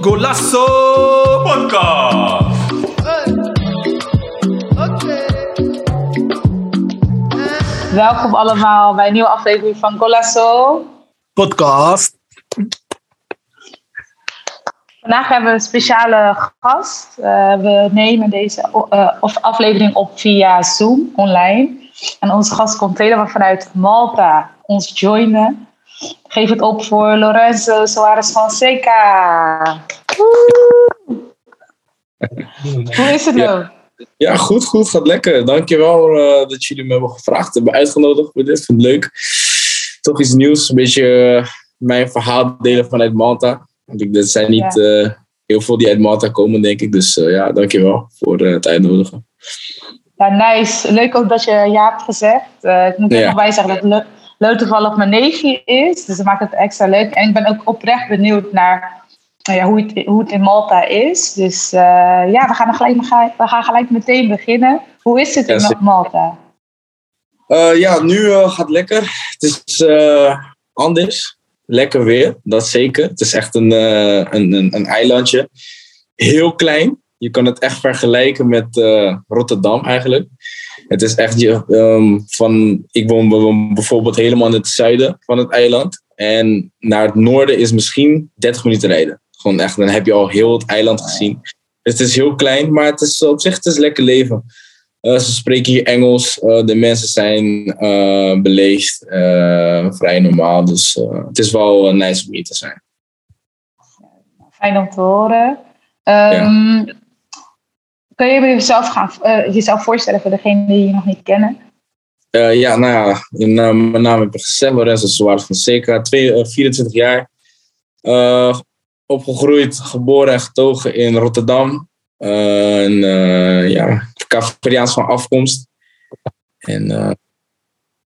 Golasso Podcast. Welkom allemaal bij een nieuwe aflevering van Golasso. podcast. Vandaag hebben we een speciale gast. Uh, we nemen deze uh, aflevering op via Zoom online. En onze gast komt helemaal vanuit Malta ons joinen. Geef het op voor Lorenzo Soares Fonseca. Hoe is het nou? Ja, goed, goed. Gaat lekker. Dankjewel uh, dat jullie me hebben gevraagd, hebben uitgenodigd voor dit. Ik vind het leuk. Toch iets nieuws. Een beetje uh, mijn verhaal delen vanuit Malta. Er zijn niet ja. uh, heel veel die uit Malta komen, denk ik. Dus ja, dankjewel voor het uitnodigen. Ja, nice. Leuk ook dat je ja hebt gezegd. ik moet er ja. nog bij zeggen dat Leuk toevallig mijn neefje is. Dus dat maakt het extra leuk. En ik ben ook oprecht benieuwd naar nou ja, hoe, het, hoe het in Malta is. Dus uh, ja, we gaan, gelijk, we gaan gelijk meteen beginnen. Hoe is het in Malta? Uh, ja, nu uh, gaat het lekker. Het is anders. Lekker weer, dat zeker. Het is echt een, een, een, een, eilandje. Heel klein. Je kan het echt vergelijken met Rotterdam eigenlijk. Het is echt um, van. Ik woon bijvoorbeeld helemaal in het zuiden van het eiland. En naar het noorden is misschien 30 minuten rijden. Gewoon echt, dan heb je al heel het eiland gezien. Dus het is heel klein, maar het is op zich het is lekker leven. Uh, ze spreken hier Engels. Uh, de mensen zijn beleefd, vrij normaal. Dus het is wel nice om hier te zijn. Fijn om te horen. Um, ja. Kun je jezelf, gaan, uh, jezelf voorstellen voor degenen die je nog niet kennen? Uh, ja, nou ja, in, uh, mijn naam heb ik gezegd, Lorenzo Suarez Fonseca, 24 jaar. opgegroeid, geboren en getogen in Rotterdam. en, ja, Caveriaans van afkomst. En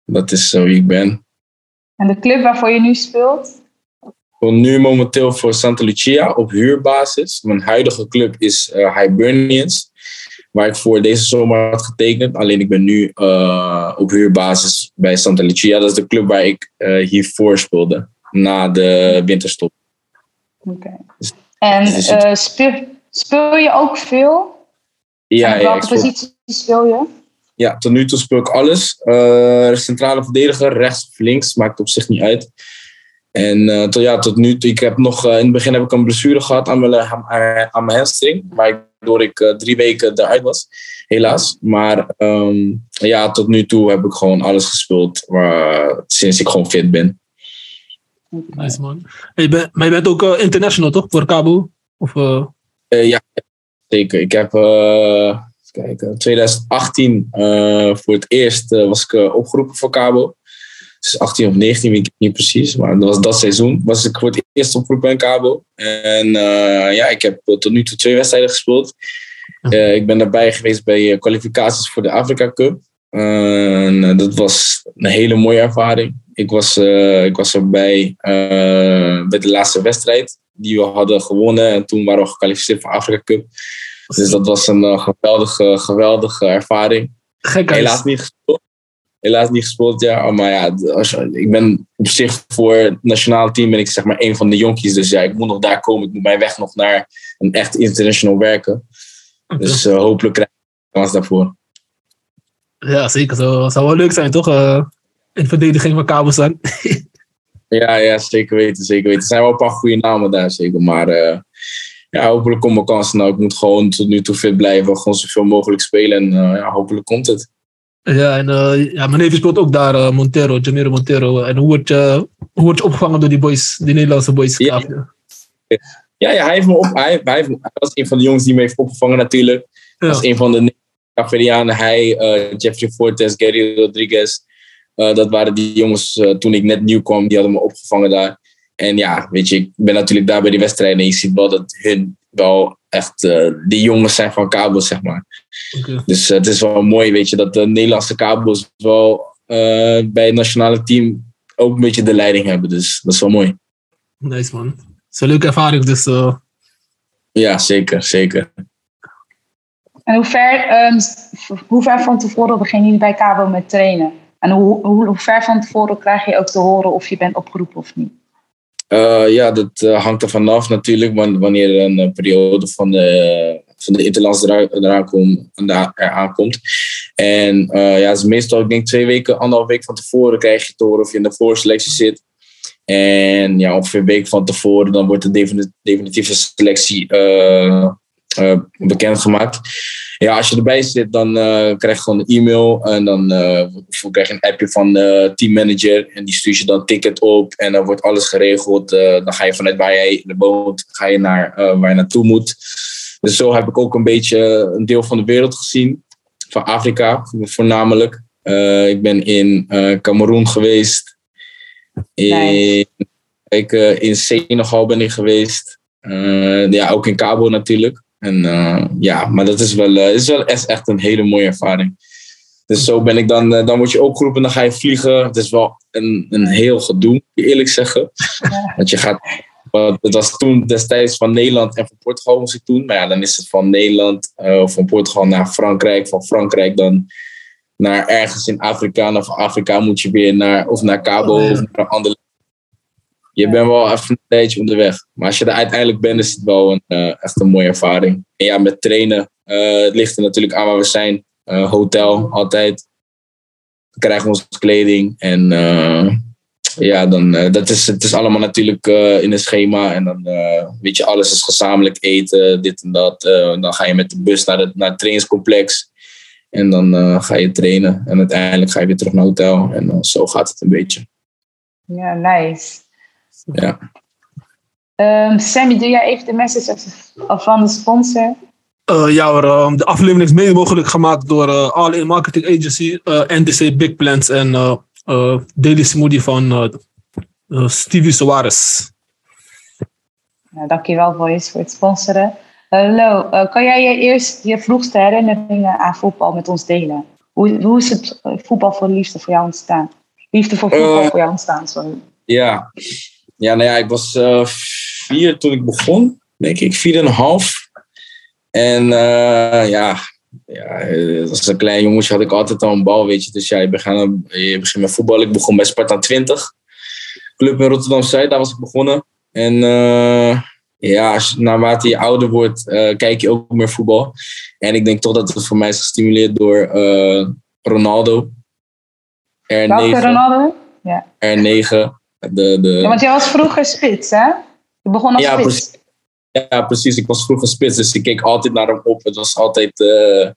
dat is wie ik ben. En de club waarvoor je nu speelt? Ik nu momenteel voor Santa Lucia op huurbasis. Mijn huidige club is Hibernians waar ik voor deze zomer had getekend. Alleen ik ben nu uh, op huurbasis bij Santa Lucia. Dat is de club waar ik uh, hiervoor speelde, na de winterstop. Oké. Okay. Dus, en dus uh, speel, speel je ook veel? Ja, en welke ja, positie speel je? Ja, tot nu toe speel ik alles. centrale verdediger, rechts of links, maakt op zich niet uit. En uh, tot, ja, tot nu toe, ik heb nog, uh, in het begin heb ik een blessure gehad aan mijn, aan mijn hamstring, waardoor ik uh, drie weken eruit was, helaas. Maar um, ja, tot nu toe heb ik gewoon alles gespeeld waar, sinds ik gewoon fit ben. Nice man. Bent, maar je bent ook international toch, voor Cabo? Of, ja, zeker. Ik heb, kijken, 2018 voor het eerst was ik opgeroepen voor Cabo. Dus 18 of 19, weet ik niet precies. Maar dat was dat seizoen. Was ik voor het eerst opgeroepen in Cabo. En uh, ja, ik heb tot nu toe twee wedstrijden gespeeld. Uh, ik ben daarbij geweest bij kwalificaties voor de Afrika Cup. Uh, dat was een hele mooie ervaring. Ik was, ik was erbij bij de laatste wedstrijd die we hadden gewonnen. En toen waren we gekwalificeerd voor de Afrika Cup. Dus dat was een geweldige, geweldige ervaring. Helaas niet gespeeld helaas niet gespeeld, ja. Maar ja, als, ik ben op zich voor het nationale team ben ik zeg maar een van de jonkies. Dus ja, ik moet nog daar komen. Ik moet mijn weg nog naar een echt international werken. Dus uh, hopelijk krijg ik kans daarvoor. Ja, zeker. Dat zou wel leuk zijn, toch? Uh, in verdediging van Kabelsan. ja, ja, zeker weten, zeker weten. Er zijn wel een paar goede namen daar, zeker. Maar uh, ja, hopelijk komt mijn kans. Nou, ik moet gewoon tot nu toe fit blijven. Gewoon zoveel mogelijk spelen. En ja, hopelijk komt het. Ja, en uh, ja, mijn neef speelt ook daar, uh, Montero, Jamiro Montero. En hoe word, je, hoe word je opgevangen door die boys, die Nederlandse boys? Ja, ja, ja hij, heeft me op, hij, hij, hij, was een van de jongens die me heeft opgevangen natuurlijk. Ja. was een van de Caverianen. Hij, uh, Jeffrey Fortes, Gary Rodriguez. dat waren die jongens toen ik net nieuw kwam, die hadden me opgevangen daar. En ja, weet je, ik ben natuurlijk daar bij die wedstrijden en je ziet wel dat hun wel echt die jongens zijn van kabels, zeg maar. Okay. Dus uh, het is wel mooi, weet je, dat de Nederlandse kabels wel uh, bij het nationale team ook een beetje de leiding hebben. Dus dat is wel mooi. Nice man. Het is een leuke ervaring, dus... Ja, zeker, zeker. En hoe ver, um, hoe ver van tevoren beginnen jullie bij Cabo met trainen? En hoe, hoe, hoe ver van tevoren krijg je ook te horen of je bent opgeroepen of niet? Uh, ja, dat uh, hangt er vanaf natuurlijk. Wanneer er een periode van de, van de interlands eraan, komt. En uh, ja, is meestal, ik denk twee weken, anderhalf week van tevoren krijg je horen of je in de voorselectie zit. En ja, ongeveer een week van tevoren, dan wordt de definitieve selectie uh, bekendgemaakt. Ja, als je erbij zit, dan uh, krijg je gewoon een e-mail en dan uh, krijg je een appje van de teammanager en die stuurt je dan ticket op en dan wordt alles geregeld. dan ga je vanuit waar jij woont, ga je naar waar je naartoe moet. Dus zo heb ik ook een beetje een deel van de wereld gezien, van Afrika voornamelijk. ik ben in Cameroen geweest, in, ik, in Senegal ben ik geweest, ja, ook in Cabo natuurlijk. En uh, ja, maar dat is wel, uh, is wel echt, echt een hele mooie ervaring. Dus zo ben ik dan, uh, dan word je ook geroepen, dan ga je vliegen. Het is wel een, een heel gedoe, eerlijk zeggen. Ja. Want je gaat, het was toen destijds van Nederland en van Portugal was ik toen. Maar ja, dan is het van Nederland of van Portugal naar Frankrijk. Van Frankrijk dan naar ergens in Afrika. En van Afrika moet je weer naar, of naar Cabo of naar een ander je bent wel even een tijdje onderweg. Maar als je er uiteindelijk bent, is het wel een, uh, echt een mooie ervaring. En ja, met trainen, uh, het ligt er natuurlijk aan waar we zijn. Uh, hotel, altijd. We krijgen onze kleding. En ja, dan, dat is, het is allemaal natuurlijk in een schema. En dan weet je, alles is gezamenlijk eten, dit en dat. dan ga je met de bus naar het, naar het trainingscomplex. En dan ga je trainen. En uiteindelijk ga je weer terug naar het hotel. En zo gaat het een beetje. Ja, nice. Ja. Um, Sammy, doe jij even de message van de sponsor? Uh, ja, uh, de aflevering is mede mogelijk gemaakt door uh, All In Marketing Agency, NDC Big Plans en Daily Smoothie van Stevie Soares. Ja, dankjewel Boys voor het sponsoren. Hallo, kan jij je eerst je vroegste herinneringen aan voetbal met ons delen? Hoe, hoe is het voetbal voor liefde voor jou ontstaan? Liefde voor voetbal voor jou ontstaan, sorry. Ja, ja, nou ja, ik was uh, vier toen ik begon, denk ik, vier en een half. En uh, ja, ja, als een klein jongetje had ik altijd al een bal, weet je. Dus ja, je begint, je begint met voetbal. Ik begon bij Sparta 20, club in Rotterdam-Zuid, daar was ik begonnen. En uh, ja, als, naarmate je ouder wordt, kijk je ook meer voetbal. En ik denk toch dat het voor mij is gestimuleerd door Ronaldo. R9. Welke Ronaldo? Ja. R9. De, de... Ja, want jij was vroeger spits, hè? Je begon als ja, spits. Ja, precies. Ik was vroeger spits, dus ik keek altijd naar hem op. Het was altijd... Uh,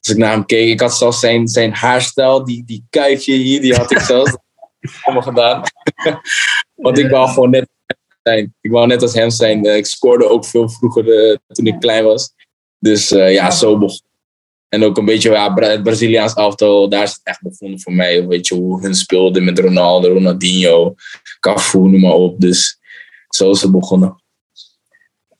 als ik naar hem keek, ik had zelfs zijn, zijn haarstijl, die, die kuifje hier, die had ik zelfs allemaal gedaan. Want ik wou gewoon net zijn. Ik wou net als hem zijn. Eh, ik scoorde ook veel vroeger uh, toen ik klein was. Dus ja, zo begon en ook een beetje ja, het Braziliaans elftal, daar is het echt begonnen voor mij. Weet je, hoe hun speelden met Ronaldo, Ronaldinho, Cafu, noem maar op. Dus zo is het begonnen.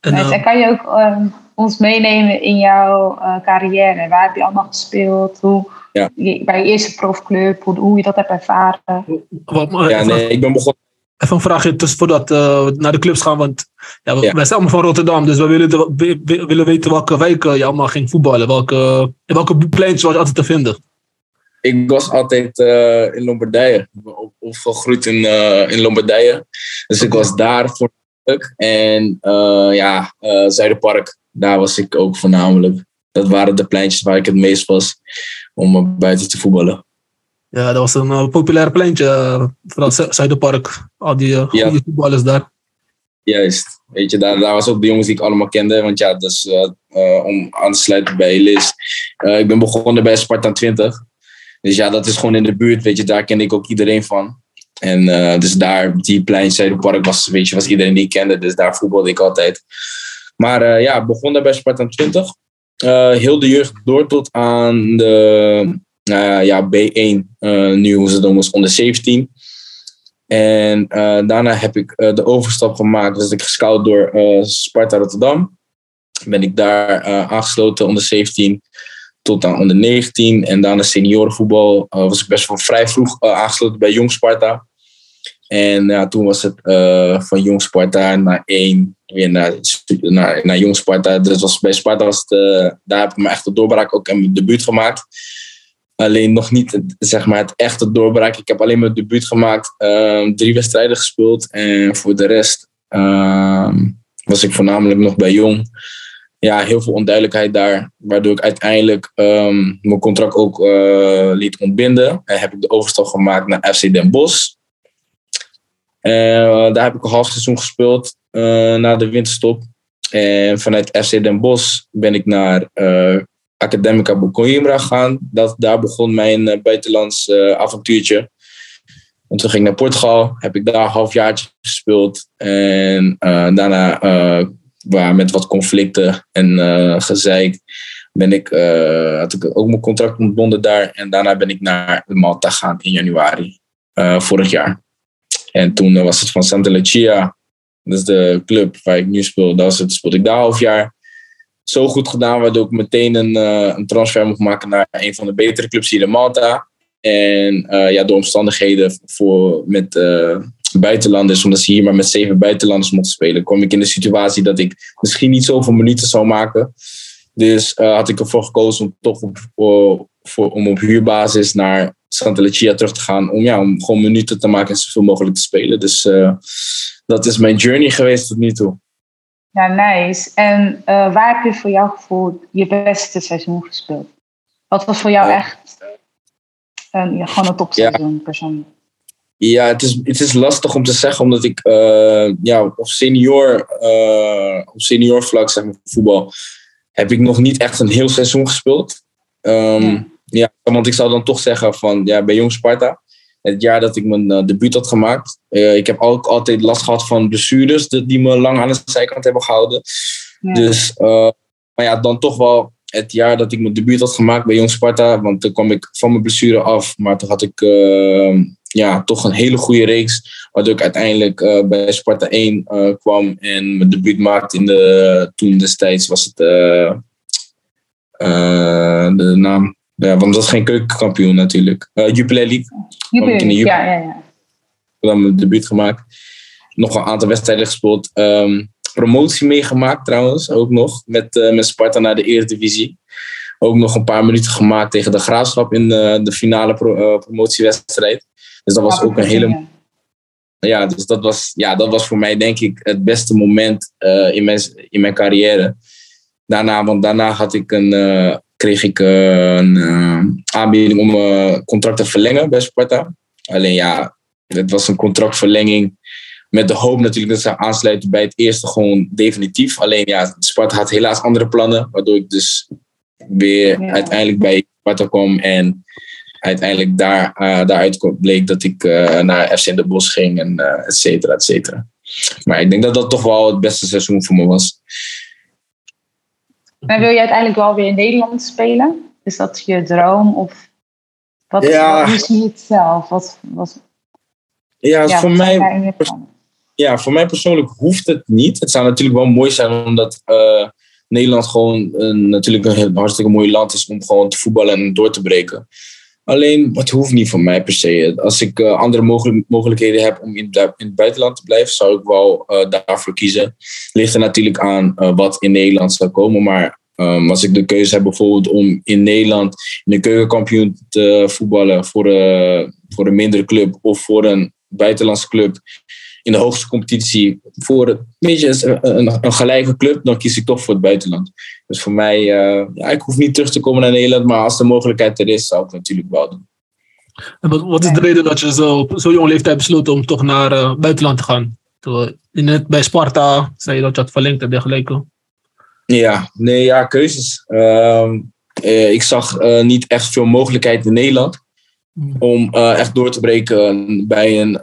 En, kan je ook uh, ons meenemen in jouw uh, carrière? Waar heb je allemaal gespeeld? Hoe, ja. bij je eerste profclub, hoe, hoe je dat hebt ervaren? Ja, nee, ik ben begonnen Even een vraagje tussen voordat we uh, naar de clubs gaan. Want ja, wij zijn allemaal van Rotterdam. Dus we willen, de, we, willen weten welke wijken je allemaal ging voetballen. Welke, welke pleintjes was je altijd te vinden? Ik was altijd uh, in Lombardije. Opgegroeid in, uh, in Lombardije. Dus ik was daar voornamelijk. En ja, Zuiderpark. Daar was ik ook voornamelijk. Dat waren de pleintjes waar ik het meest was om buiten te voetballen. Ja, dat was een uh, populair pleintje, uh, vooral Zuiderpark. Al die uh, goede voetballers daar. Juist. Weet je, daar, daar was ook de jongens die ik allemaal kende. Want ja, dus om aan te sluiten bij Liz. ik ben begonnen bij Sparta 20. Dus ja, dat is gewoon in de buurt, weet je. Daar kende ik ook iedereen van. En dus daar, die plein Zuiderpark was, weet je, was iedereen die kende. Dus daar voetbalde ik altijd. Maar ja, begonnen bij Sparta 20. heel de jeugd door tot aan de uh, ja, B1, uh, nu hoe ze noemen, onder 17. En daarna heb ik de overstap gemaakt. Dus ik gescout door Sparta Rotterdam. Ben ik daar aangesloten onder 17 tot aan onder 19. En daarna seniorenvoetbal was ik best wel vrij vroeg aangesloten bij Jong Sparta. En ja, toen was het van Jong Sparta naar 1 weer naar, naar, Jong Sparta. Dus was, bij Sparta was het, daar heb ik me echt de doorbraak ook in mijn debuut gemaakt. Alleen nog niet zeg maar, het echte doorbraak. Ik heb alleen mijn debuut gemaakt. Ehm, drie wedstrijden gespeeld. En voor de rest ehm, was ik voornamelijk nog bij Jong. Ja, heel veel onduidelijkheid daar. Waardoor ik uiteindelijk ehm, mijn contract ook uh, liet ontbinden. En heb ik de overstap gemaakt naar FC Den Bosch. Uh, daar heb ik een half seizoen gespeeld uh, na de winterstop. En vanuit FC Den Bosch ben ik naar Academica Coimbra gegaan. Dat, daar begon mijn buitenlands avontuurtje. En toen ging ik naar Portugal, heb ik daar een halfjaartje gespeeld. En daarna, waar met wat conflicten en gezeik, ben ik, had ik ook mijn contract ontbonden daar. En daarna ben ik naar Malta gegaan in januari vorig jaar. En toen was het van Santa Lucia, dat is de club waar ik nu speel. Dat was het, speelde ik daar half jaar. Zo goed gedaan, waardoor ik meteen een, een transfer mocht maken naar een van de betere clubs hier in Malta. En ja, door omstandigheden voor, met buitenlanders, omdat ze hier maar met zeven buitenlanders mochten spelen, kwam ik in de situatie dat ik misschien niet zoveel minuten zou maken. Dus had ik ervoor gekozen om toch op, voor, om op huurbasis naar Santa Lucia terug te gaan. Om, ja, om gewoon minuten te maken en zoveel mogelijk te spelen. Dus uh, dat is mijn journey geweest tot nu toe. Ja, nice. En waar heb je voor jouw gevoel je beste seizoen gespeeld? Wat was voor jou echt een, ja, gewoon een topseizoen ja. persoonlijk? Ja, het is, het is lastig om te zeggen, omdat ik ja, op senior, op senior vlak, zeg maar, voetbal, heb ik nog niet echt een heel seizoen gespeeld. Um, ja. Ja, want ik zou dan toch zeggen van ja, bij Jong Sparta, het jaar dat ik mijn uh, debuut had gemaakt, ik heb ook altijd last gehad van blessures die me lang aan de zijkant hebben gehouden. Ja. Dus, maar ja, dan toch wel het jaar dat ik mijn debuut had gemaakt bij Jong Sparta, want toen kwam ik van mijn blessure af, maar toen had ik ja, toch een hele goede reeks, waardoor ik uiteindelijk bij Sparta 1 kwam en mijn debuut maakte in de, toen destijds was het de naam ja, want dat is geen keukenkampioen natuurlijk. Jupiler League. Jupiler League, ja, ja, ja. Dan mijn debuut gemaakt. Nog een aantal wedstrijden gespeeld. Um, promotie meegemaakt trouwens, ook nog. Met, met Sparta naar de Eredivisie. Ook nog een paar minuten gemaakt tegen de Graafschap in de, de finale pro, uh, promotiewedstrijd. Dus dat was ook een hele... Ja, dus dat was, ja, dat was voor mij denk ik het beste moment uh, in, mijn, in mijn carrière. Daarna, want daarna had ik een, uh, kreeg ik uh, een uh, aanbieding om mijn contract te verlengen bij Sparta. Alleen ja, het was een contractverlenging met de hoop natuurlijk dat ze aansluiten bij het eerste gewoon definitief. Alleen ja, Sparta had helaas andere plannen, waardoor ik dus weer ja. uiteindelijk bij Sparta kwam en uiteindelijk daar, uh, daaruit bleek dat ik uh, naar FC de Bos ging en uh, et cetera, et cetera. Maar ik denk dat dat toch wel het beste seizoen voor me was. Maar wil je uiteindelijk wel weer in Nederland spelen? Is dat je droom? Of wat, ja. hoe zie je het zelf? Wat, wat, ja, ja voor, mij, ja, voor mij persoonlijk hoeft het niet. Het zou natuurlijk wel mooi zijn, omdat uh, Nederland gewoon een, natuurlijk een hartstikke mooi land is om gewoon te voetballen en door te breken. Alleen, het hoeft niet voor mij per se. Als ik uh, andere mogelijk, mogelijkheden heb om in, in, het buitenland te blijven, zou ik wel uh, daarvoor kiezen. Ligt er natuurlijk aan uh, wat in Nederland zou komen. Maar um, als ik de keuze heb bijvoorbeeld om in Nederland in een keukenkampioen te voetballen voor, voor een mindere club of voor een buitenlandse club in de hoogste competitie voor een, beetje een, een, gelijke club, dan kies ik toch voor het buitenland. Dus voor mij, uh, ja, ik hoef niet terug te komen naar Nederland, maar als de mogelijkheid er is, zou ik het natuurlijk wel doen. En wat, wat is de reden dat je zo op zo'n jonge leeftijd besloot om toch naar uh, buitenland te gaan? Net bij Sparta zei je dat je had verlengd en dergelijke. Ja, nee, ja, keuzes. Uh, ik zag niet echt veel mogelijkheid in Nederland om echt door te breken bij een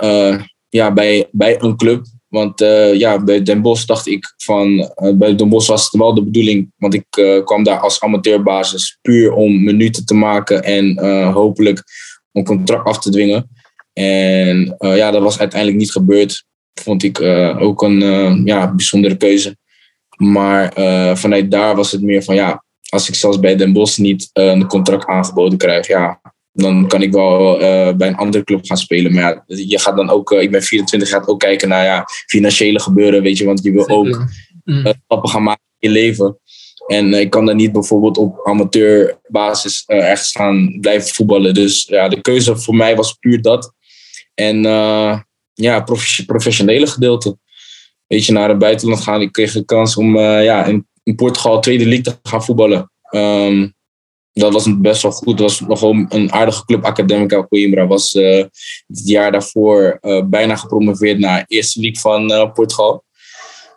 ja, bij, bij een club. Want uh, ja, bij Den Bosch dacht ik van, uh, bij Den Bosch was het wel de bedoeling, want ik uh, kwam daar als amateurbasis puur om minuten te maken en hopelijk een contract af te dwingen. En ja, dat was uiteindelijk niet gebeurd. Vond ik ook een ja, bijzondere keuze. Maar vanuit daar was het meer van ja, als ik zelfs bij Den Bosch niet een contract aangeboden krijg, ja, dan kan ik wel uh, bij een andere club gaan spelen. Maar ja, je gaat dan ook, uh, ik ben 24, gaat ook kijken naar ja, financiële gebeuren, weet je, want je wil ook uh, stappen gaan maken in je leven. En ik kan dan niet bijvoorbeeld op amateurbasis ergens gaan blijven voetballen. Dus ja, de keuze voor mij was puur dat. En ja, professionele gedeelte. Weet je, naar het buitenland gaan. Ik kreeg de kans om ja, in, in, Portugal tweede league te gaan voetballen. Ehm, dat was best wel goed. Dat was nog wel een aardige club. Academica Coimbra was uh, het jaar daarvoor uh, bijna gepromoveerd naar eerste league van uh, Portugal.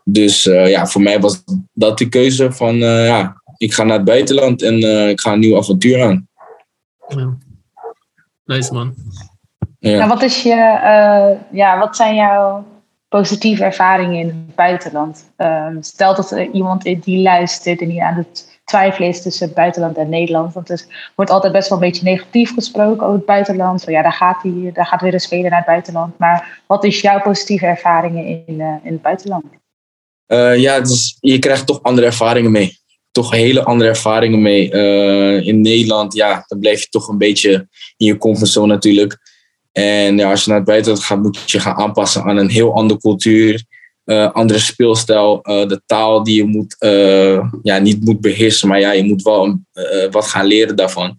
Dus ja, voor mij was dat de keuze van ja, ik ga naar het buitenland en ik ga een nieuw avontuur aan. Ja. Nice man. Ja. Nou, wat, is je, ja, wat zijn jouw positieve ervaringen in het buitenland? Ehm, stel dat er iemand die luistert en die aan het twijfelen is tussen buitenland en Nederland. Want er wordt altijd best wel een beetje negatief gesproken over het buitenland. Zo, ja, daar gaat, die, daar gaat weer een speler naar het buitenland. Maar wat is jouw positieve ervaringen in, uh, in het buitenland? Uh, ja, je krijgt toch andere ervaringen mee. Toch hele andere ervaringen mee. Uh, in Nederland, ja, dan blijf je toch een beetje in je comfortzone natuurlijk. En ja, als je naar het buitenland gaat, moet je gaan aanpassen aan een heel andere cultuur. Uh, andere speelstijl, uh, de taal die je moet, uh, ja, niet moet beheersen, maar ja, je moet wel wat gaan leren daarvan.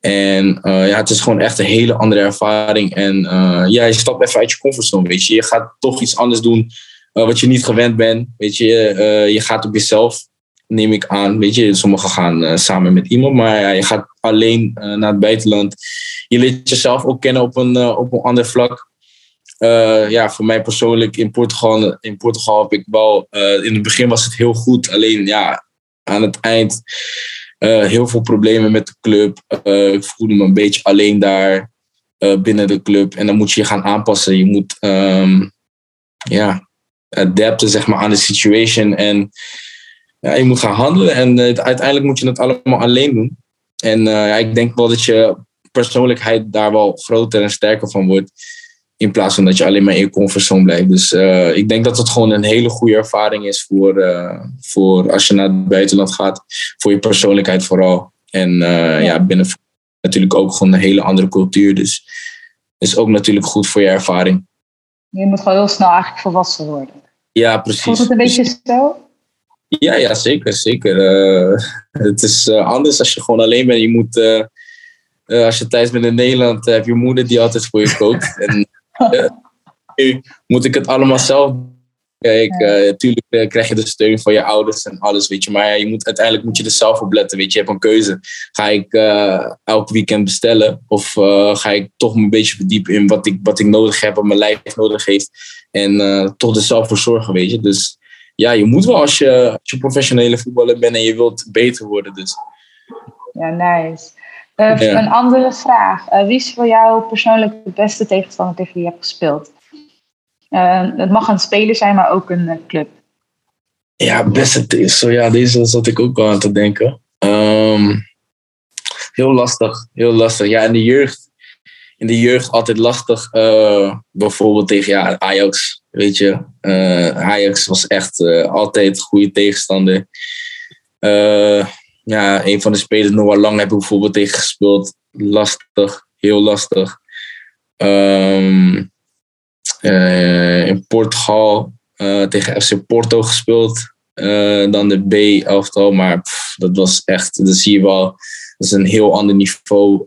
En ja, het is gewoon echt een hele andere ervaring. En ja, je stapt even uit je comfortzone, weet je. Je gaat toch iets anders doen wat je niet gewend bent, weet je. je gaat op jezelf, neem ik aan, weet je. Sommigen gaan samen met iemand, maar ja, je gaat alleen naar het buitenland. Je leert jezelf ook kennen op een, op een ander vlak. Uh, ja, voor mij persoonlijk in Portugal, in Portugal heb ik wel, uh, in het begin was het heel goed. Alleen ja, aan het eind uh, heel veel problemen met de club. ik voelde me een beetje alleen daar binnen de club. En dan moet je je gaan aanpassen. Je moet um, ja, adapten zeg maar, aan de situation. En ja, je moet gaan handelen. En uiteindelijk moet je het allemaal alleen doen. En ja, ik denk wel dat je persoonlijkheid daar wel groter en sterker van wordt. In plaats van dat je alleen maar in je comfortzone blijft. Dus uh, ik denk dat het gewoon een hele goede ervaring is voor, uh, voor als je naar het buitenland gaat. Voor je persoonlijkheid vooral. En uh, ja. ja, binnen natuurlijk ook gewoon een hele andere cultuur. Dus is ook natuurlijk goed voor je ervaring. Je moet gewoon heel snel eigenlijk volwassen worden. Ja, precies. Voelt het een beetje zo? Ja, ja zeker. zeker. het is anders als je gewoon alleen bent. Je moet, als je thuis bent in Nederland, heb je moeder die altijd voor je kookt. en nu moet ik het allemaal zelf Kijk, natuurlijk uh, krijg je de steun van je ouders en alles, weet je. Maar je moet, uiteindelijk moet je er zelf op letten, weet je. Je hebt een keuze. Ga ik uh, elk weekend bestellen? Of uh, ga ik toch een beetje verdiepen in wat ik, wat ik nodig heb, wat mijn lijf nodig heeft. En toch er zelf voor zorgen, weet je. Dus ja, je moet wel als je, als je professionele voetballer bent en je wilt beter worden. Dus. Ja, nice. Uh, Een andere vraag. Uh, wie is voor jou persoonlijk de beste tegenstander tegen wie je hebt gespeeld? Uh, het mag een speler zijn, maar ook een club. Ja, beste zo Ja, deze zat ik ook al aan te denken. Um, heel lastig. Heel lastig. Ja, in de jeugd. In de jeugd altijd lastig. bijvoorbeeld tegen ja, Ajax. Weet je. Ajax was echt altijd een goede tegenstander ja, een van de spelers, Noah Lang, heb ik bijvoorbeeld tegen gespeeld. Lastig, heel lastig. Um, uh, in Portugal uh, tegen FC Porto gespeeld. Uh, dan de B-elftal, maar pff, dat was echt, dat zie je wel, dat is een heel ander niveau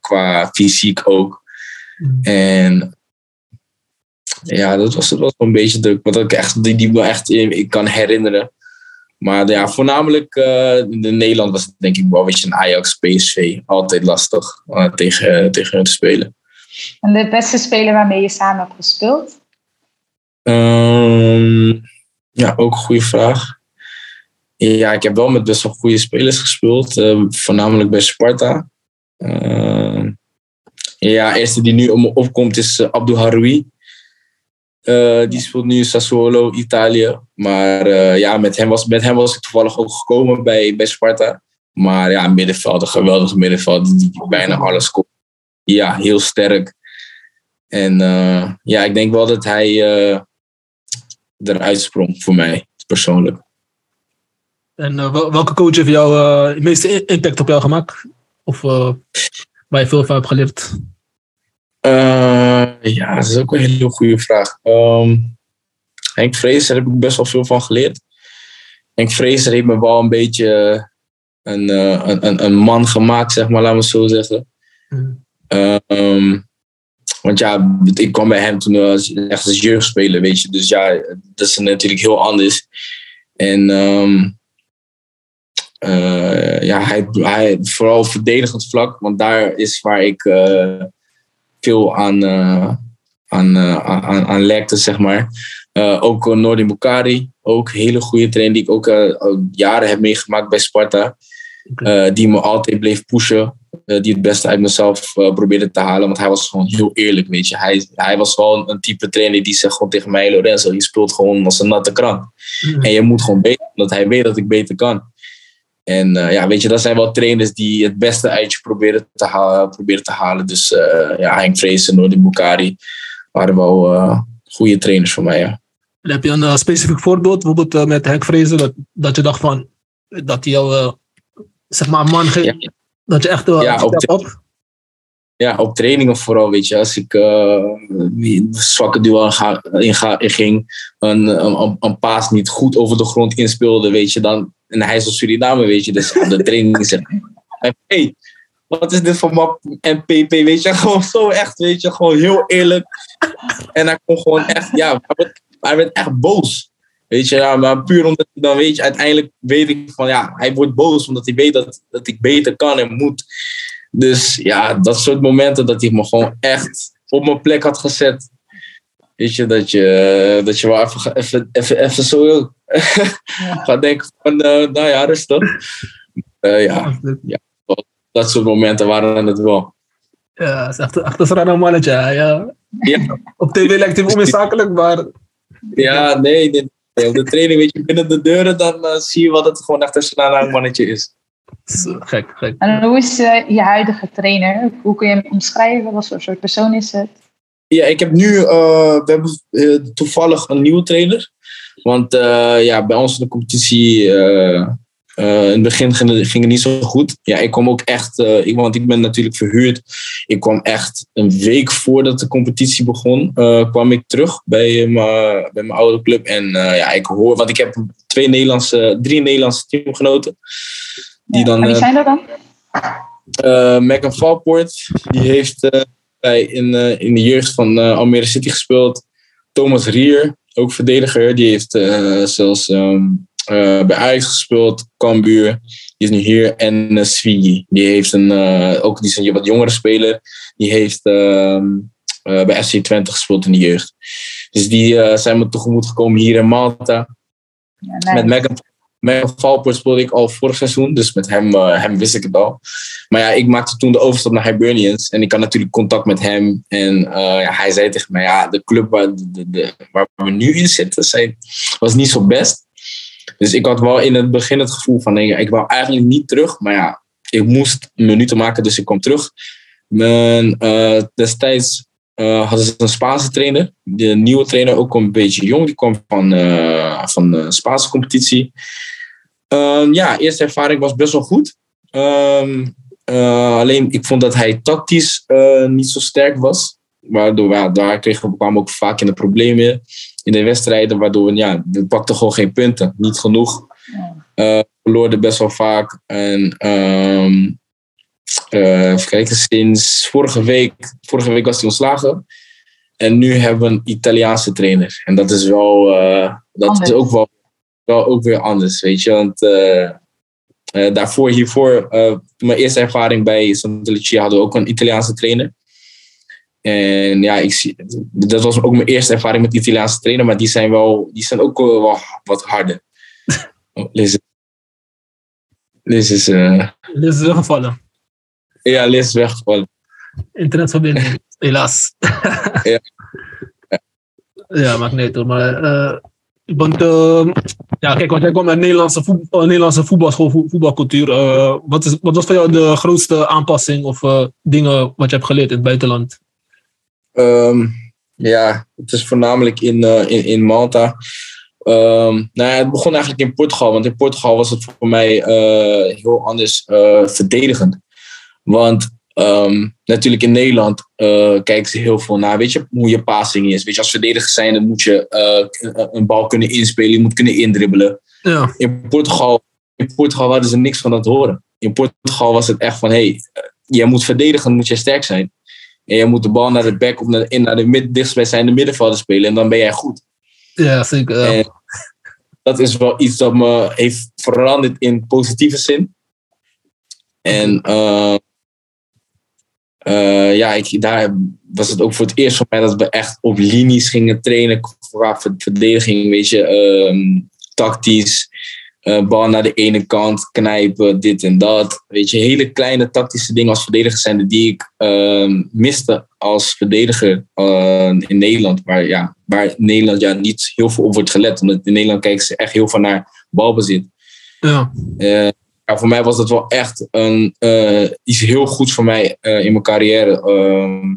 qua fysiek ook. Mm. En ja, dat was, dat was een beetje de, wat ik echt, die, die me echt ik kan herinneren. Maar ja, voornamelijk uh, in Nederland was het denk ik wel een beetje een Ajax, PSV. Altijd lastig uh, tegen, tegen hun te spelen. En de beste speler waarmee je samen hebt gespeeld? Um, ja, ook een goede vraag. Ja, ik heb wel met best wel goede spelers gespeeld. Uh, voornamelijk bij Sparta. Uh, ja, eerste die nu om me opkomt is Abdou Haroui. Uh, die speelt nu Sassuolo, Italië. Maar uh, ja, met hem, was, met hem was ik toevallig ook gekomen bij, bij Sparta. Maar ja, middenveld, een geweldige middenveld die bijna alles komt. Ja, heel sterk. En uh, ja, ik denk wel dat hij eruit sprong voor mij, persoonlijk. En welke coach heeft jou het meeste impact op jou gemaakt? Of waar je veel van hebt geleerd? Ja, dat is ook een hele goede vraag. Um, Henk Vrees, daar heb ik best wel veel van geleerd. Henk Vrezer heeft me wel een beetje een, uh, een, een, een, man gemaakt, zeg maar, laten we het zo zeggen. Mm. Um, want ja, ik kwam bij hem toen als, echt als jeugdspeler, weet je. Dus ja, dat is natuurlijk heel anders. En um, uh, ja, hij, hij, vooral verdedigend vlak, want daar is waar ik uh, veel aan, uh, aan, aan, aan lekte, zeg maar. ook Nordi Bukari, ook hele goede trainer die ik ook jaren heb meegemaakt bij Sparta. die me altijd bleef pushen. die het beste uit mezelf probeerde te halen. Want hij was gewoon heel eerlijk, weet je. Hij, hij was gewoon een type trainer die zegt gewoon tegen mij... Lorenzo, je speelt gewoon als een natte krant. Mm. En je moet gewoon beter, omdat hij weet dat ik beter kan. En uh, ja, weet je, dat zijn wel trainers die het beste uit je proberen te, halen. Proberen te halen. Dus uh, ja, Henk Vrees en Bukari waren wel uh, goede trainers voor mij. Ja. En heb je een specifiek voorbeeld, bijvoorbeeld met Henk Vrezen, dat, dat je dacht van, dat hij jou, zeg maar, man ja. dat je echt ja, op, op? Ja, op trainingen vooral, weet je. Als ik zwakke duel in, ga, in ging, een, een, een paas niet goed over de grond inspeelde, weet je, dan en hij is van Suriname, weet je. Dus op de training zegt hey, wat is dit voor map MPP, weet je. Gewoon zo echt, weet je. Gewoon heel eerlijk. En hij kon gewoon echt, ja, hij werd, hij werd echt boos. Weet je, ja, maar puur omdat dan weet je, uiteindelijk weet ik van ja, hij wordt boos omdat hij weet dat, dat ik beter kan en moet. Dus ja, dat soort momenten dat hij me gewoon echt op mijn plek had gezet. Weet je, dat je, dat je wel even, even, even, even zo gaat denken van, uh, nou ja, rustig. Uh, ja, ja, dat soort momenten waren het wel. Ja, het is echt, echt een rare mannetje. Ja. ja. Op tv lijkt hij onzakelijk, maar... Ja, nee, nee, nee, Op de training, weet je, binnen de deuren, dan uh, zie je wat het gewoon echt een rare mannetje is. Gek, gek. En hoe is uh, je huidige trainer? Hoe kun je hem omschrijven? Wat voor soort persoon is het? Ja, ik heb nu, uh, we hebben uh, toevallig een nieuwe trainer. Want uh, ja, bij ons in de competitie, in het begin ging het, ging het, niet zo goed. Ja, ik kwam ook echt, ik, want ik ben natuurlijk verhuurd. Ik kwam echt een week voordat de competitie begon, kwam ik terug bij, bij mijn oude club. En ja, ik hoor, want ik heb twee Nederlandse, drie Nederlandse teamgenoten. Die ja, dan, wie zijn dat dan? Megan Valpoort, die heeft bij in, in de jeugd van Almere City gespeeld. Thomas Rier, ook verdediger, die heeft uh, zelfs um, bij Ajax gespeeld. Cambuur, die is nu hier. En uh, Svigi, die heeft een, ook die is een wat jongere speler. Die heeft ehm, bij FC Twente gespeeld in de jeugd. Dus die zijn me tegemoet gekomen hier in Malta. Ja, nice. Met Megan met Valpoort speelde ik al vorig seizoen, dus met hem, uh, hem wist ik het al. Maar ja, ik maakte toen de overstap naar Hibernians en ik had natuurlijk contact met hem. En uh, ja, hij zei tegen mij, ja, de club waar, de, waar we nu in zitten was niet zo best. Dus ik had wel in het begin het gevoel van, ik wou eigenlijk niet terug. Maar ja, ik moest minuten maken, dus ik kwam terug. Mijn, uh, destijds uh, hadden ze een Spaanse trainer. De nieuwe trainer, ook een beetje jong. Die kwam van, van de Spaanse competitie. Um, ja, eerste ervaring was best wel goed. Um, uh, alleen ik vond dat hij tactisch niet zo sterk was. Waardoor ja, daar kregen we, kwamen ook vaak in de problemen in de wedstrijden. Waardoor we, ja, we pakten gewoon geen punten. Niet genoeg. Uh, verloorden best wel vaak. En um, even kijken, sinds vorige week, vorige week was hij ontslagen. En nu hebben we een Italiaanse trainer. En dat is wel, dat is ook wel, wel ook weer anders, weet je. Want uh, daarvoor, hiervoor, mijn eerste ervaring bij Santa Lucia hadden we ook een Italiaanse trainer. En ja, ik zie, dat was ook mijn eerste ervaring met Italiaanse trainer, maar die zijn, wel, die zijn ook wel wat harder. Liz, Liz is... Liz is gevallen. Ja, Liz is weggevallen. Internetverbinding, helaas. ja. ja, maakt niet hoor. Maar, want, uh, ja, kijk, want jij komt uit Nederlandse, voetbal, Nederlandse voetbalschool, voetbalcultuur. Uh, wat, is, wat was voor jou de grootste aanpassing of dingen wat je hebt geleerd in het buitenland? Um, ja, het is voornamelijk in, in, in Malta. Um, nou ja, het begon eigenlijk in Portugal, want in Portugal was het voor mij heel anders verdedigend. Want ehm, natuurlijk in Nederland uh, kijken ze heel veel naar, weet je, hoe je passing is. Weet je, als verdediger zijn, dan moet je uh, een bal kunnen inspelen, je moet kunnen indribbelen. Ja. In Portugal, in Portugal hadden ze niks van dat horen. In Portugal was het echt van, hé, hey, jij moet verdedigen, moet jij sterk zijn. En jij moet de bal naar de back of naar, in, naar de mid, dichtstbijzijnde middenvelder spelen en dan ben jij goed. Ja, zeker. Ja. En dat is wel iets dat me heeft veranderd in positieve zin. En uh, uh, ja, ik, daar was het ook voor het eerst voor mij dat we echt op linies gingen trainen qua verdediging, weet je, uh, tactisch. Uh, bal naar de ene kant, knijpen, dit en dat. Weet je, hele kleine tactische dingen als verdediger zijn die ik uh, miste als verdediger uh, in Nederland. Waar, ja, waar Nederland ja, niet heel veel op wordt gelet. Omdat in Nederland kijken ze echt heel veel naar balbezit. Ja. Ja, voor mij was dat wel echt een, iets heel goeds voor mij in mijn carrière. Ehm,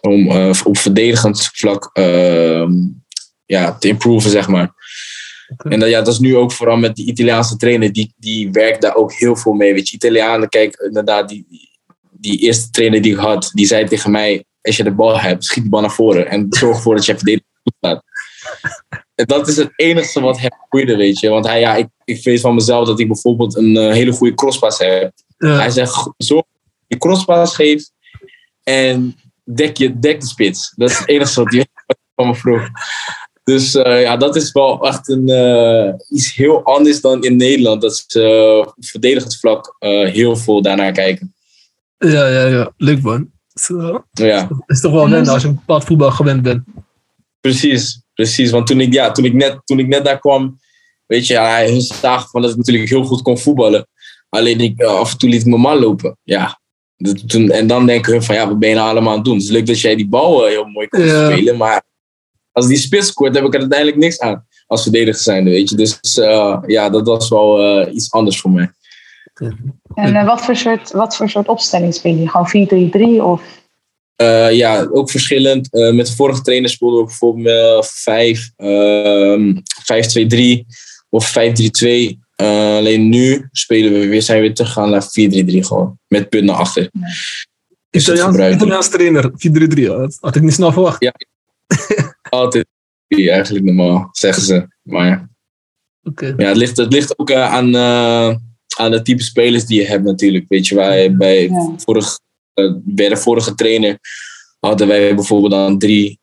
om op verdedigend vlak ehm, ja, te improven, zeg maar. Okay. En dat, ja, dat is nu ook vooral met die Italiaanse trainer, die, die werkt daar ook heel veel mee. Weet je, Italianen, kijk, inderdaad, die, die eerste trainer die ik had, die zei tegen mij, als je de bal hebt, schiet de bal naar voren en zorg ervoor dat je verdediging goed staat. En dat is het enige wat hem boeide, weet je. Want hij, ja, ik, ik weet van mezelf dat ik bijvoorbeeld een uh, hele goede crosspas heb. Ja. Hij zegt, zorg dat je crosspas geeft en dek, je, dek de spits. Dat is het enige wat hij van me vroeg. Dus uh, ja, dat is wel echt een, uh, iets heel anders dan in Nederland. Dat ze uh, op verdedigend vlak heel veel daarnaar kijken. Ja, ja, ja. Leuk man. Zo. Ja. is toch wel wennen als je een bepaald voetbal gewend bent. Precies, precies. Want toen ik, ja, toen ik, net, toen ik net daar kwam, weet je, ja, hun zagen van dat ik natuurlijk heel goed kon voetballen. Alleen ik, af en toe liet ik mijn man lopen. Ja. Toen, en dan denken hun van, ja, wat ben je nou allemaal aan het doen? Het is leuk dat jij die bal heel mooi kon ja. spelen, maar als die spits scoort, heb ik er uiteindelijk niks aan. Als verdediger zijnde, weet je. Dus uh, ja, dat was wel uh, iets anders voor mij. En uh, wat, voor soort, wat voor soort opstelling speel je? Gewoon 4-3-3 of? Ja, ook verschillend. met de vorige trainer speelden we bijvoorbeeld 5, 5-2-3 of 5-3-2. alleen nu spelen we weer, zijn we weer teruggegaan naar 4-3-3 gewoon. Met punt naar achter. Ja. Italiaans, Italiaans trainer, 4-3-3. Had ik niet snel verwacht. Ja, altijd eigenlijk normaal, zeggen ze. Maar okay. ja, het ligt, het ligt ook uh, aan, uh, aan de type spelers die je hebt natuurlijk. Weet je, wij bij ja. vorig, bij de vorige trainer hadden wij bijvoorbeeld dan drie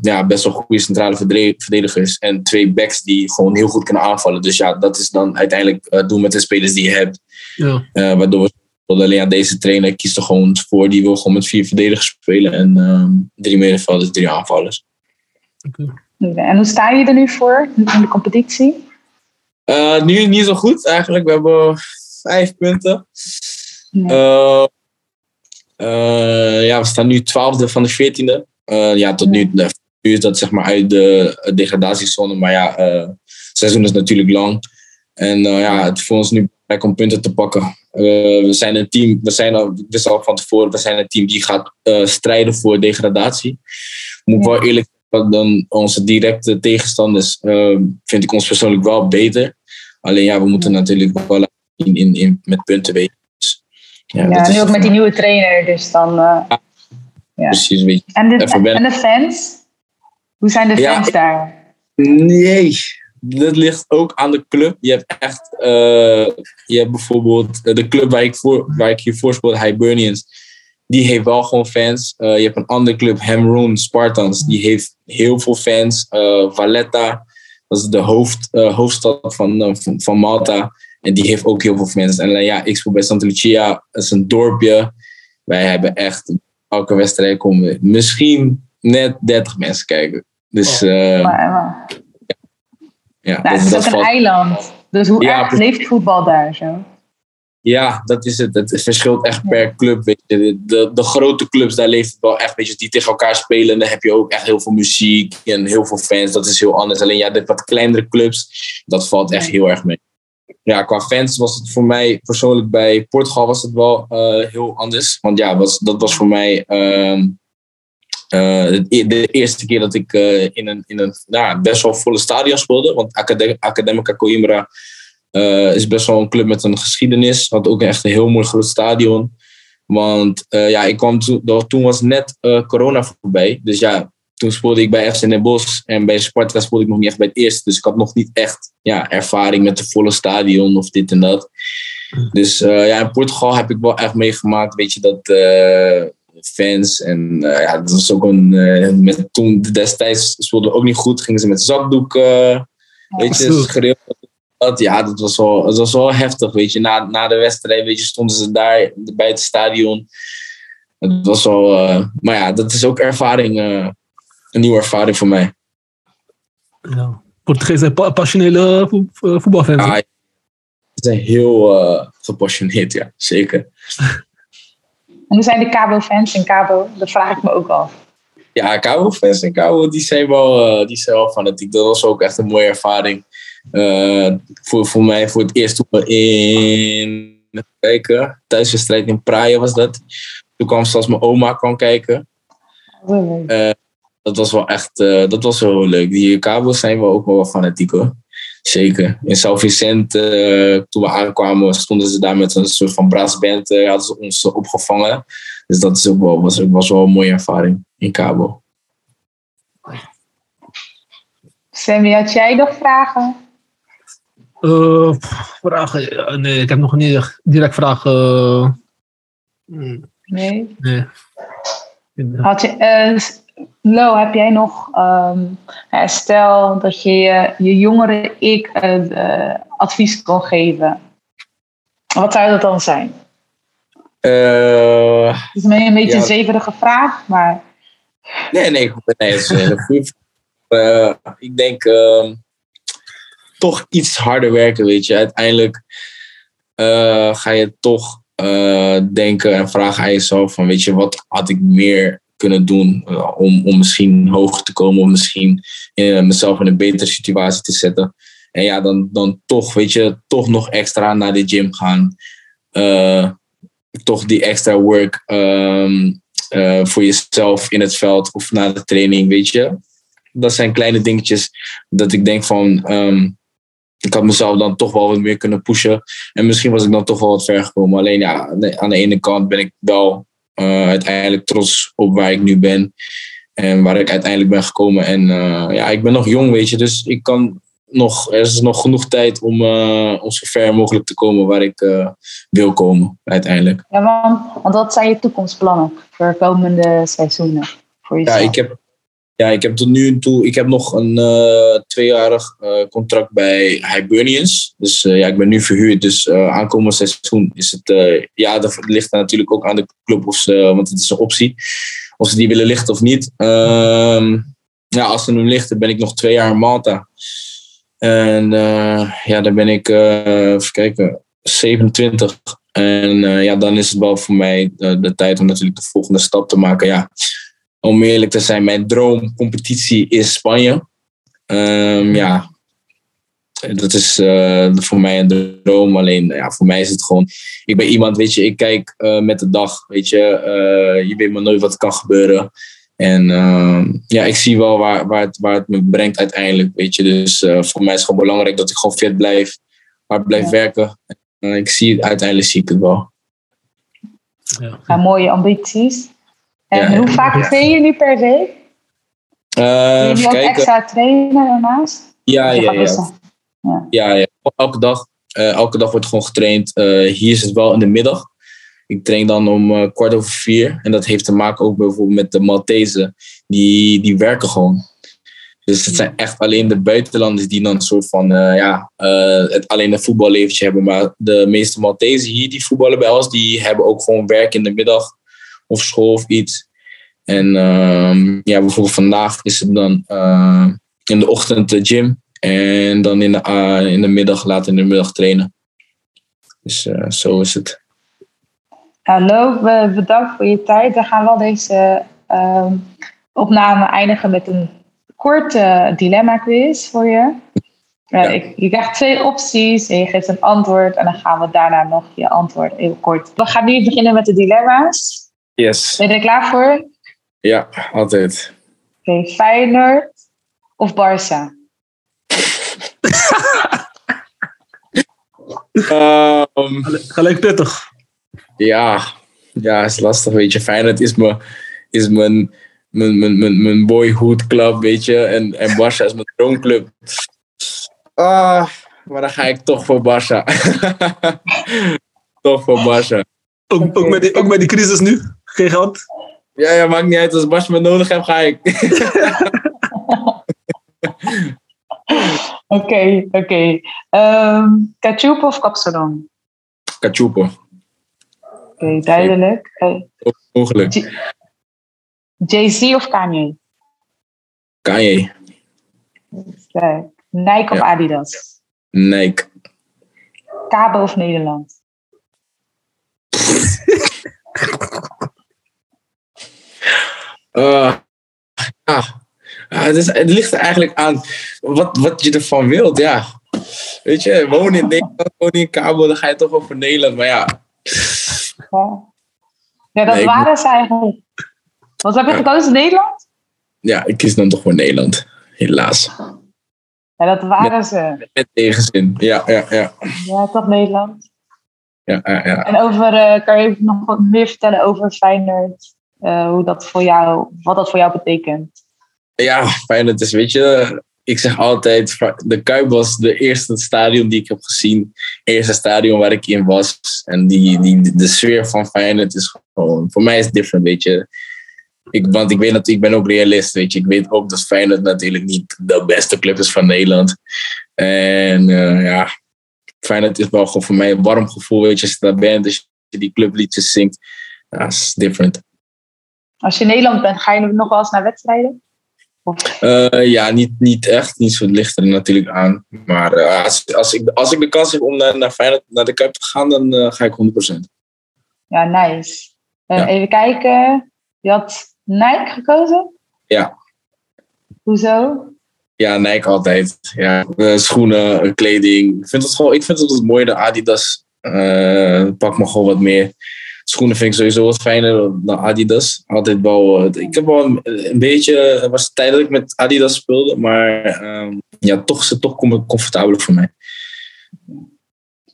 ja, best wel goede centrale verdedigers en twee backs die gewoon heel goed kunnen aanvallen. Dus ja, dat is dan uiteindelijk doen met de spelers die je hebt. Ja. waardoor we alleen aan deze trainer kiest er gewoon voor. Die wil gewoon met vier verdedigers spelen en drie middenvelders, drie aanvallers. Okay. En hoe sta je er nu voor in de competitie? Uh, nu niet zo goed eigenlijk. We hebben vijf punten. Nee. Uh, uh, ja, we staan nu twaalfde van de veertiende. ja, tot nu, nu is dat zeg maar uit de degradatiezone. Maar ja, het seizoen is natuurlijk lang. En ja, het is voor ons nu belangrijk om punten te pakken. we zijn een team, we zijn al, van tevoren, we zijn een team die gaat strijden voor degradatie. Moet ja. wel eerlijk dan onze directe tegenstanders uh, vind ik ons persoonlijk wel beter. Alleen ja, we moeten natuurlijk wel in, in, in, met punten weten. Ja, ja nu ook met die nieuwe trainer, dus dan... Uh, ja, ja. Precies, weet je. En de, en de fans? Hoe zijn de fans ja, daar? Nee, dat ligt ook aan de club. Je hebt echt, uh, je hebt bijvoorbeeld de club waar ik, voor, waar ik hiervoor speelde, Hibernians die heeft wel gewoon fans. Uh, je hebt een andere club, Hamroon Spartans, die heeft heel veel fans. Uh, Valletta, dat is de hoofd, uh, hoofdstad van, van, van, Malta. En die heeft ook heel veel fans. En ja, ik speel bij Santa Lucia, dat is een dorpje. Wij hebben echt, elke wedstrijd komen misschien net 30 mensen kijken. Dus oh, ja. ja nou, het is ook een valt... eiland. Dus hoe ja, erg leeft voetbal daar zo? Ja, dat is het. Het verschilt echt per club. Weet je. De, de, de, grote clubs, daar leeft het wel echt. Weet je, die tegen elkaar spelen. Dan heb je ook echt heel veel muziek en heel veel fans. Dat is heel anders. Alleen ja, de wat kleinere clubs, dat valt echt heel erg mee. Ja, qua fans was het voor mij persoonlijk bij Portugal was het wel uh, heel anders. Want ja, was, dat was voor mij uh, uh, de eerste keer dat ik uh, in een, in een nou, best wel volle stadion speelde. Want Academ Academica Coimbra is best wel een club met een geschiedenis. Had ook echt een heel mooi groot stadion. Want ja, ik kwam toen, toen was net corona voorbij. Dus ja, toen speelde ik bij FC Den Bosch en bij Sparta speelde ik nog niet echt bij het eerste. Dus ik had nog niet echt ja, ervaring met de volle stadion of dit en dat. Dus ja, in Portugal heb ik wel echt meegemaakt, weet je, dat fans. En uh, ja, dat was ook een. Uh, met, toen destijds speelde ook niet goed, gingen ze met zakdoeken. weet je, schreeuwen. Dat, ja, dat was, wel, dat was wel heftig. Weet je, na, na de wedstrijd weet je, stonden ze daar bij het stadion. Het was wel. Uh, maar ja, dat is ook ervaring. Een nieuwe ervaring voor mij. Ja. Portugees zijn passionele voetbalfans. Ja, ze zijn heel gepassioneerd, ja, zeker. En hoe zijn de Cabo-fans in Cabo? Dat vraag ik me ook af. Ja, Cabo-fans in Cabo, die zijn, wel, uh, die zijn wel fanatiek. Dat was ook echt een mooie ervaring. Uh, voor, voor mij voor het eerst toen we in... Kijken, thuiswedstrijd in Praia was dat. Toen kwam zelfs mijn oma kwam kijken. Uh, dat was wel echt, dat was wel leuk. Die Cabo's zijn wel ook wel fanatiek hoor. Zeker. In São Vicente, uh, toen we aankwamen, stonden ze daar met een soort van brassband. Uh, hadden ze ons opgevangen. Dus dat is ook wel, was, was wel een mooie ervaring in Cabo. Sammy, had jij nog vragen? Uh, vragen? Nee, ik heb nog niet direct vragen. Nee? Nee. Had je, Lo, heb jij nog, um, stel dat je je, jongere ik uh, advies kon geven. Wat zou dat dan zijn? Uh, het is een beetje een zeverige vraag, maar... Nee, nee, nee het is een goede. Uh, ik denk uh, toch iets harder werken, weet je. Uiteindelijk ga je toch denken en vragen aan jezelf van, weet je, wat had ik meer kunnen doen uh, om, om misschien hoger te komen, om misschien uh, mezelf in een betere situatie te zetten. En ja, dan, dan toch, weet je, toch nog extra naar de gym gaan. Uh, toch die extra work um, voor jezelf in het veld of na de training, weet je. Dat zijn kleine dingetjes dat ik denk van, um, ik had mezelf dan toch wel wat meer kunnen pushen. En misschien was ik dan toch wel wat ver gekomen. Alleen ja, aan de ene kant ben ik wel uh, uiteindelijk trots op waar ik nu ben. En waar ik uiteindelijk ben gekomen. En uh, ja, ik ben nog jong, weet je. Dus ik kan nog, er is nog genoeg tijd om, uh, om zo ver mogelijk te komen waar ik wil komen, uiteindelijk. Ja, want, want wat zijn je toekomstplannen voor komende seizoenen? Voor jezelf? Ja, ik heb ja, ik heb tot nu toe, ik heb nog een uh, tweejarig uh, contract bij Hibernians. Dus uh, ja, ik ben nu verhuurd. Dus aankomend seizoen is het, ja, dat ligt natuurlijk ook aan de club, of ze, want het is een optie. Of ze die willen lichten of niet. Ehm, ja, als ze hem lichten, ben ik nog twee jaar in Malta. En ja, dan ben ik, kijken, 27. En ja, dan is het wel voor mij de tijd om natuurlijk de volgende stap te maken. Ja, om eerlijk te zijn, mijn droomcompetitie is Spanje. Um, ja, dat is uh, voor mij een droom. Alleen ja, voor mij is het gewoon. Ik ben iemand, weet je, ik kijk uh, met de dag. Weet je, uh, je weet maar nooit wat kan gebeuren. En ehm, ja, ik zie wel waar, waar, het, waar het me brengt uiteindelijk. Weet je, dus voor mij is het gewoon belangrijk dat ik gewoon fit blijf, hard blijf ja. werken. ik zie uiteindelijk zie ik het wel. Ja. ja mooie ambities. En hoe vaak train je nu per week? Uh, je ook extra trainen daarnaast? Ja, ja, ja. ja. ja. Elke dag. Uh, elke dag wordt gewoon getraind. Uh, hier is het wel in de middag. Ik train dan om uh, kwart over vier. En dat heeft te maken ook bijvoorbeeld met de Maltese. Die, die werken gewoon. Dus het zijn echt alleen de buitenlanders die dan een soort van, ja, het alleen een voetballeventje hebben. Maar de meeste Maltese hier die voetballen bij ons, die hebben ook gewoon werk in de middag of school of iets. En uh, ja, bijvoorbeeld vandaag is het dan uh, in de ochtend de gym. En dan in de, uh, in de middag, later in de middag trainen. Dus eh, zo is het. Hallo, bedankt voor je tijd. We gaan wel deze ehm, opname eindigen met een korte dilemma-quiz voor je. Ja. Ik, je krijgt twee opties en je geeft een antwoord. En dan gaan we daarna nog je antwoord even kort. We gaan nu beginnen met de dilemma's. Yes. Ben je er klaar voor? Ja, altijd. Oké, okay, Feyenoord of Barça? um, Gelijk pittig. Ja, ja, is lastig, weet je. Feyenoord is, me, is mijn, mijn, mijn, mijn, mijn boyhood club, weet je. En, en Barça is mijn droomclub. Ah, maar dan ga ik toch voor Barça. toch voor Barça. Ook, ook, met die, ook met die crisis nu? Geen geld? Ja, ja, maakt niet uit. Als Barça me nodig heeft, ga ik. Oké, oké. Ehm, Kachup of Kapsalon? Kachupo. Oké, duidelijk. Eh, Mogelijk. Jay-Z of Kanye? Kanye. Sterk. Nike of Ja. Adidas? Nike. Cabo of Nederland? Eh, ja. Ja, het, is, het ligt er eigenlijk aan wat, wat je ervan wilt, ja. Weet je, woon in Nederland, woon in Cabo, dan ga je toch over Nederland. Maar ja, Ja, dat Nee, waren ze eigenlijk. Wat heb je gekozen? Nederland? ja, ik kies dan toch voor Nederland. Helaas. Ja, dat waren ze. Met tegenzin. Ja, ja, ja. Ja, toch Nederland. ja, ja, ja. En over, eh, kan je nog wat meer vertellen over Feyenoord? Eh, hoe dat voor jou, wat dat voor jou betekent? Ja, Feyenoord is, weet je, ik zeg altijd, de Kuip was de eerste stadion die ik heb gezien. Eerste stadion waar ik in was. En die, die, de sfeer van Feyenoord is gewoon, voor mij is het different, weet je. Ik, want ik weet dat ik ben ook realist, weet je. Ik weet ook dat Feyenoord natuurlijk niet de beste club is van Nederland. En eh, ja, Feyenoord is wel gewoon voor mij een warm gevoel, weet je. Als je daar bent, als je die clubliedjes zingt. Ja, is different. Als je in Nederland bent, ga je nog wel eens naar wedstrijden? Eh, ja, niet, niet echt. Niet zo het ligt er natuurlijk aan. Maar eh, als, als, ik, als ik de kans heb om naar, naar, Feyenoord, naar de Kuip te gaan, dan eh, ga ik 100%. ja, nice. Ja. Even kijken. Je had Nike gekozen? Ja. Hoezo? Ja, Nike altijd. Ja, schoenen, kleding. Ik vind het gewoon, ik vind het wat mooier dan Adidas. Pak me gewoon wat meer. Schoenen vind ik sowieso wat fijner dan Adidas. Altijd wel. eh, ik heb wel een, een beetje. Het was de tijd dat ik met Adidas speelde, maar ehm, ja, toch is het toch com- comfortabeler voor mij.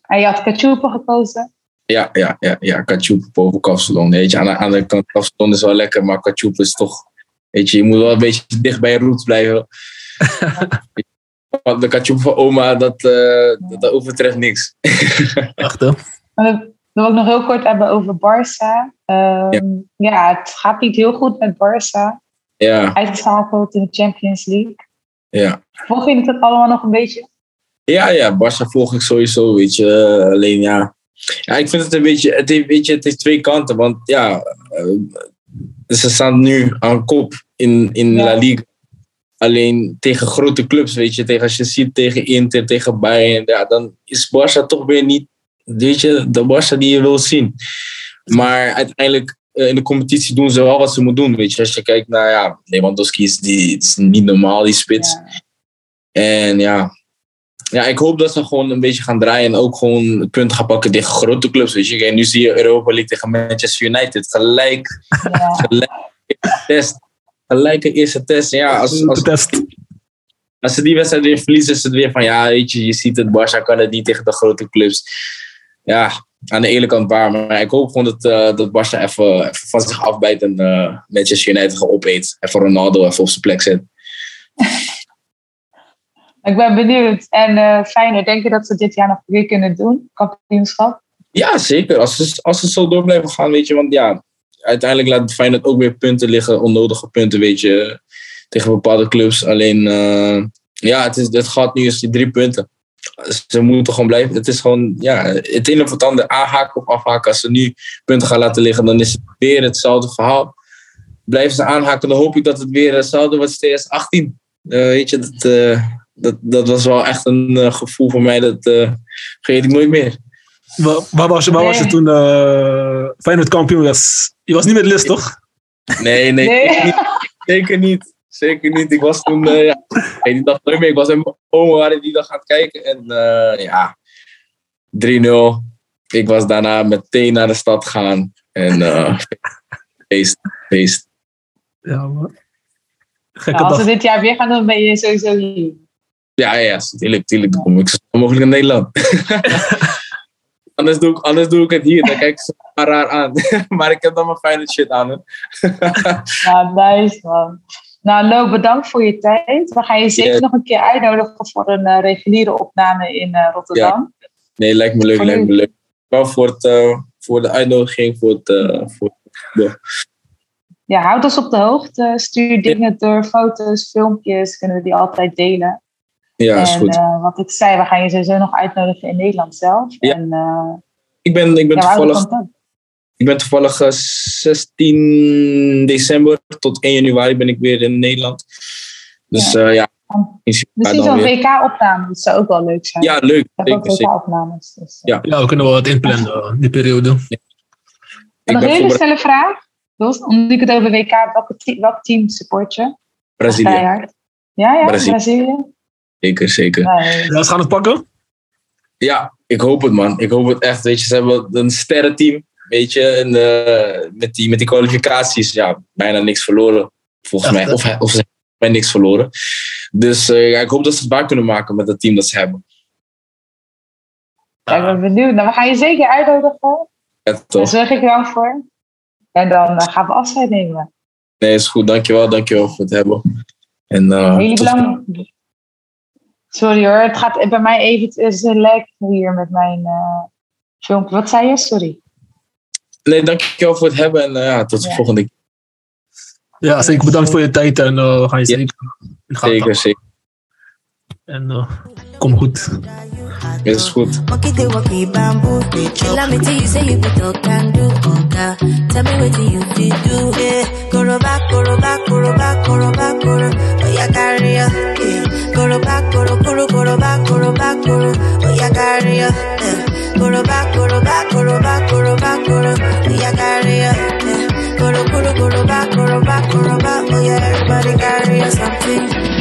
En je had Kachupa gekozen? Ja, ja, ja, ja. Kachoep boven Kapsalon. Weet je, aan de, aan de kant Kapsalon is wel lekker, maar Kachoep is toch. Weet je, je moet wel een beetje dicht bij je roots blijven. De Kachoep van oma, dat, eh, dat, dat overtreft niks. Maar Dan wil ik nog heel kort hebben over Barça. Ehm, ja. het gaat niet heel goed met Barça. Ja, Uitgeschakeld in de Champions League. ja. Volg je het ook allemaal nog een beetje? Ja, ja, Barça volg ik sowieso, weet je. Alleen ja. Ja, ik vind het een beetje, het heeft, weet je, het heeft twee kanten. Want ja, eh, ze staan nu aan kop in, in Ja. La Liga. Alleen tegen grote clubs, weet je, tegen, als je ziet tegen Inter, tegen Bayern, ja, dan is Barça toch weer niet, weet je, de Barça die je wil zien. Maar uiteindelijk eh, in de competitie doen ze wel wat ze moeten doen, weet je. Als je kijkt naar, ja, Lewandowski is, die, is niet normaal, die spits. Ja. En ja, ja, ik hoop dat ze gewoon een beetje gaan draaien en ook gewoon punten gaan pakken tegen grote clubs. Weet je, Kijk, nu zie je Europa League tegen Manchester United. Gelijk, Ja. gelijk test. Gelijke eerste test. En Ja, als, als, Test. als ze die wedstrijd weer verliezen, is het weer van ja, weet je, je ziet het, Barça kan het niet tegen de grote clubs. Ja, aan de ene kant waar, maar ik hoop gewoon dat, eh dat Barça even, even van zich afbijt en eh Manchester United gewoon opeet. Even Ronaldo even op zijn plek zet. Ik ben benieuwd. En eh Feyenoord, denk je dat ze dit jaar nog weer kunnen doen? Kampioenschap? Ja, zeker. Als ze, als ze zo door blijven gaan, weet je. Want ja, uiteindelijk laat Feyenoord ook weer punten liggen. Onnodige punten, weet je. Tegen bepaalde clubs. Alleen, ja, het, is, het gaat nu eens die drie punten. Ze moeten gewoon blijven. Het is gewoon, ja, het een of het ander aanhaken of afhaken. Als ze nu punten gaan laten liggen, dan is het weer hetzelfde verhaal. Blijven ze aanhaken, dan hoop ik dat het weer hetzelfde wordt als 2018. Eh, weet je, dat, eh, dat, dat was wel echt een eh, gevoel voor mij. Dat eh vergeet ik nooit meer. Waar, waar was je, waar was je toen uh, Feyenoord kampioen was? Je was niet met List, toch? Nee, nee, Nee. Zeker, niet, zeker niet. Zeker niet. Ik was toen, eh, ja, die dag nooit meer. Ik was met mijn oma waren die dag aan het kijken. En eh, ja, 3-0. Ik was daarna meteen naar de stad gaan. En eh, feest, feest. Ja, man. Nou, als ze dit jaar weer gaan doen, ben je sowieso hier. Ja, ja, tuurlijk, tuurlijk. Dan kom ik zo snel mogelijk in Nederland. Anders doe, ik, anders doe ik het hier. Dan kijk ze me raar aan. maar ik heb dan mijn fijne shit aan. Hè. ja, nice man. Nou, Lo, bedankt voor je tijd. We gaan je zeker Ja. nog een keer uitnodigen voor een eh, reguliere opname in eh, Rotterdam. Nee, lijkt me leuk, Voor lijkt me leuk. Wel voor, het, eh, voor de uitnodiging, voor het... voor, Ja, houd ons op de hoogte. Stuur dingen door, foto's, filmpjes. Kunnen we die altijd delen. ja, is en goed. eh, wat ik zei, we gaan je sowieso nog uitnodigen in Nederland zelf. Ja. En ik ben, ik ben toevallig. Ik ben toevallig eh, 16 december tot 1 januari ben ik weer in Nederland. Dus ja, ja misschien Misschien zo'n. WK-opname, dat zou ook wel leuk zijn. Ja, leuk. Ik heb ook. WK-opnames. Dus, Ja. Ja, we kunnen wel wat inplannen, eh, die periode. En Ik nog ben een hele snelle vraag. Jos, omdat ik het over WK, welke te- welk team support je? Brazilië. Ja, ja, Brazilië. Brazilië. Zeker, zeker. Nee. Ja, ze gaan het pakken? Ja, ik hoop het, man. Ik hoop het echt. Weet je, ze hebben een sterrenteam. Weet je, en, met, die, met die kwalificaties, ja, bijna niks verloren. Volgens mij. Of, of ze hebben bijna niks verloren. Dus eh, ja, ik hoop dat ze het waar kunnen maken met het team dat ze hebben. Ja, ik ben benieuwd. Nou, we gaan je zeker uitnodigen. Ja, Daar zorg ik wel voor. En dan eh, gaan we afscheid nemen. Nee, is goed. Dankjewel, dankjewel voor het hebben. En, eh. Sorry hoor, het gaat bij mij even het is een hier met mijn eh, filmpje. Wat zei je? Sorry. Nee, dankjewel voor het hebben. En eh, ja, tot de Ja. volgende keer. Ja, zeker bedankt voor je tijd en eh, we gaan je Ja. zeker in Zeker, zeker. En eh, kom goed. Is goed. Monkey they walkie bamboo they chop. Let me tell you say you be talk can do oga. Tell me what you fit do. Yeah, go back, go back, go back, go back, go. Oh yeah, carry ya. Yeah, go back, go go go back, go back, go. Oh yeah, carry ya. Yeah, go back, go back, go back, go back, go. Oh yeah, carry ya. Yeah, go go go back, go back, go back. Oh yeah, everybody carry ya something.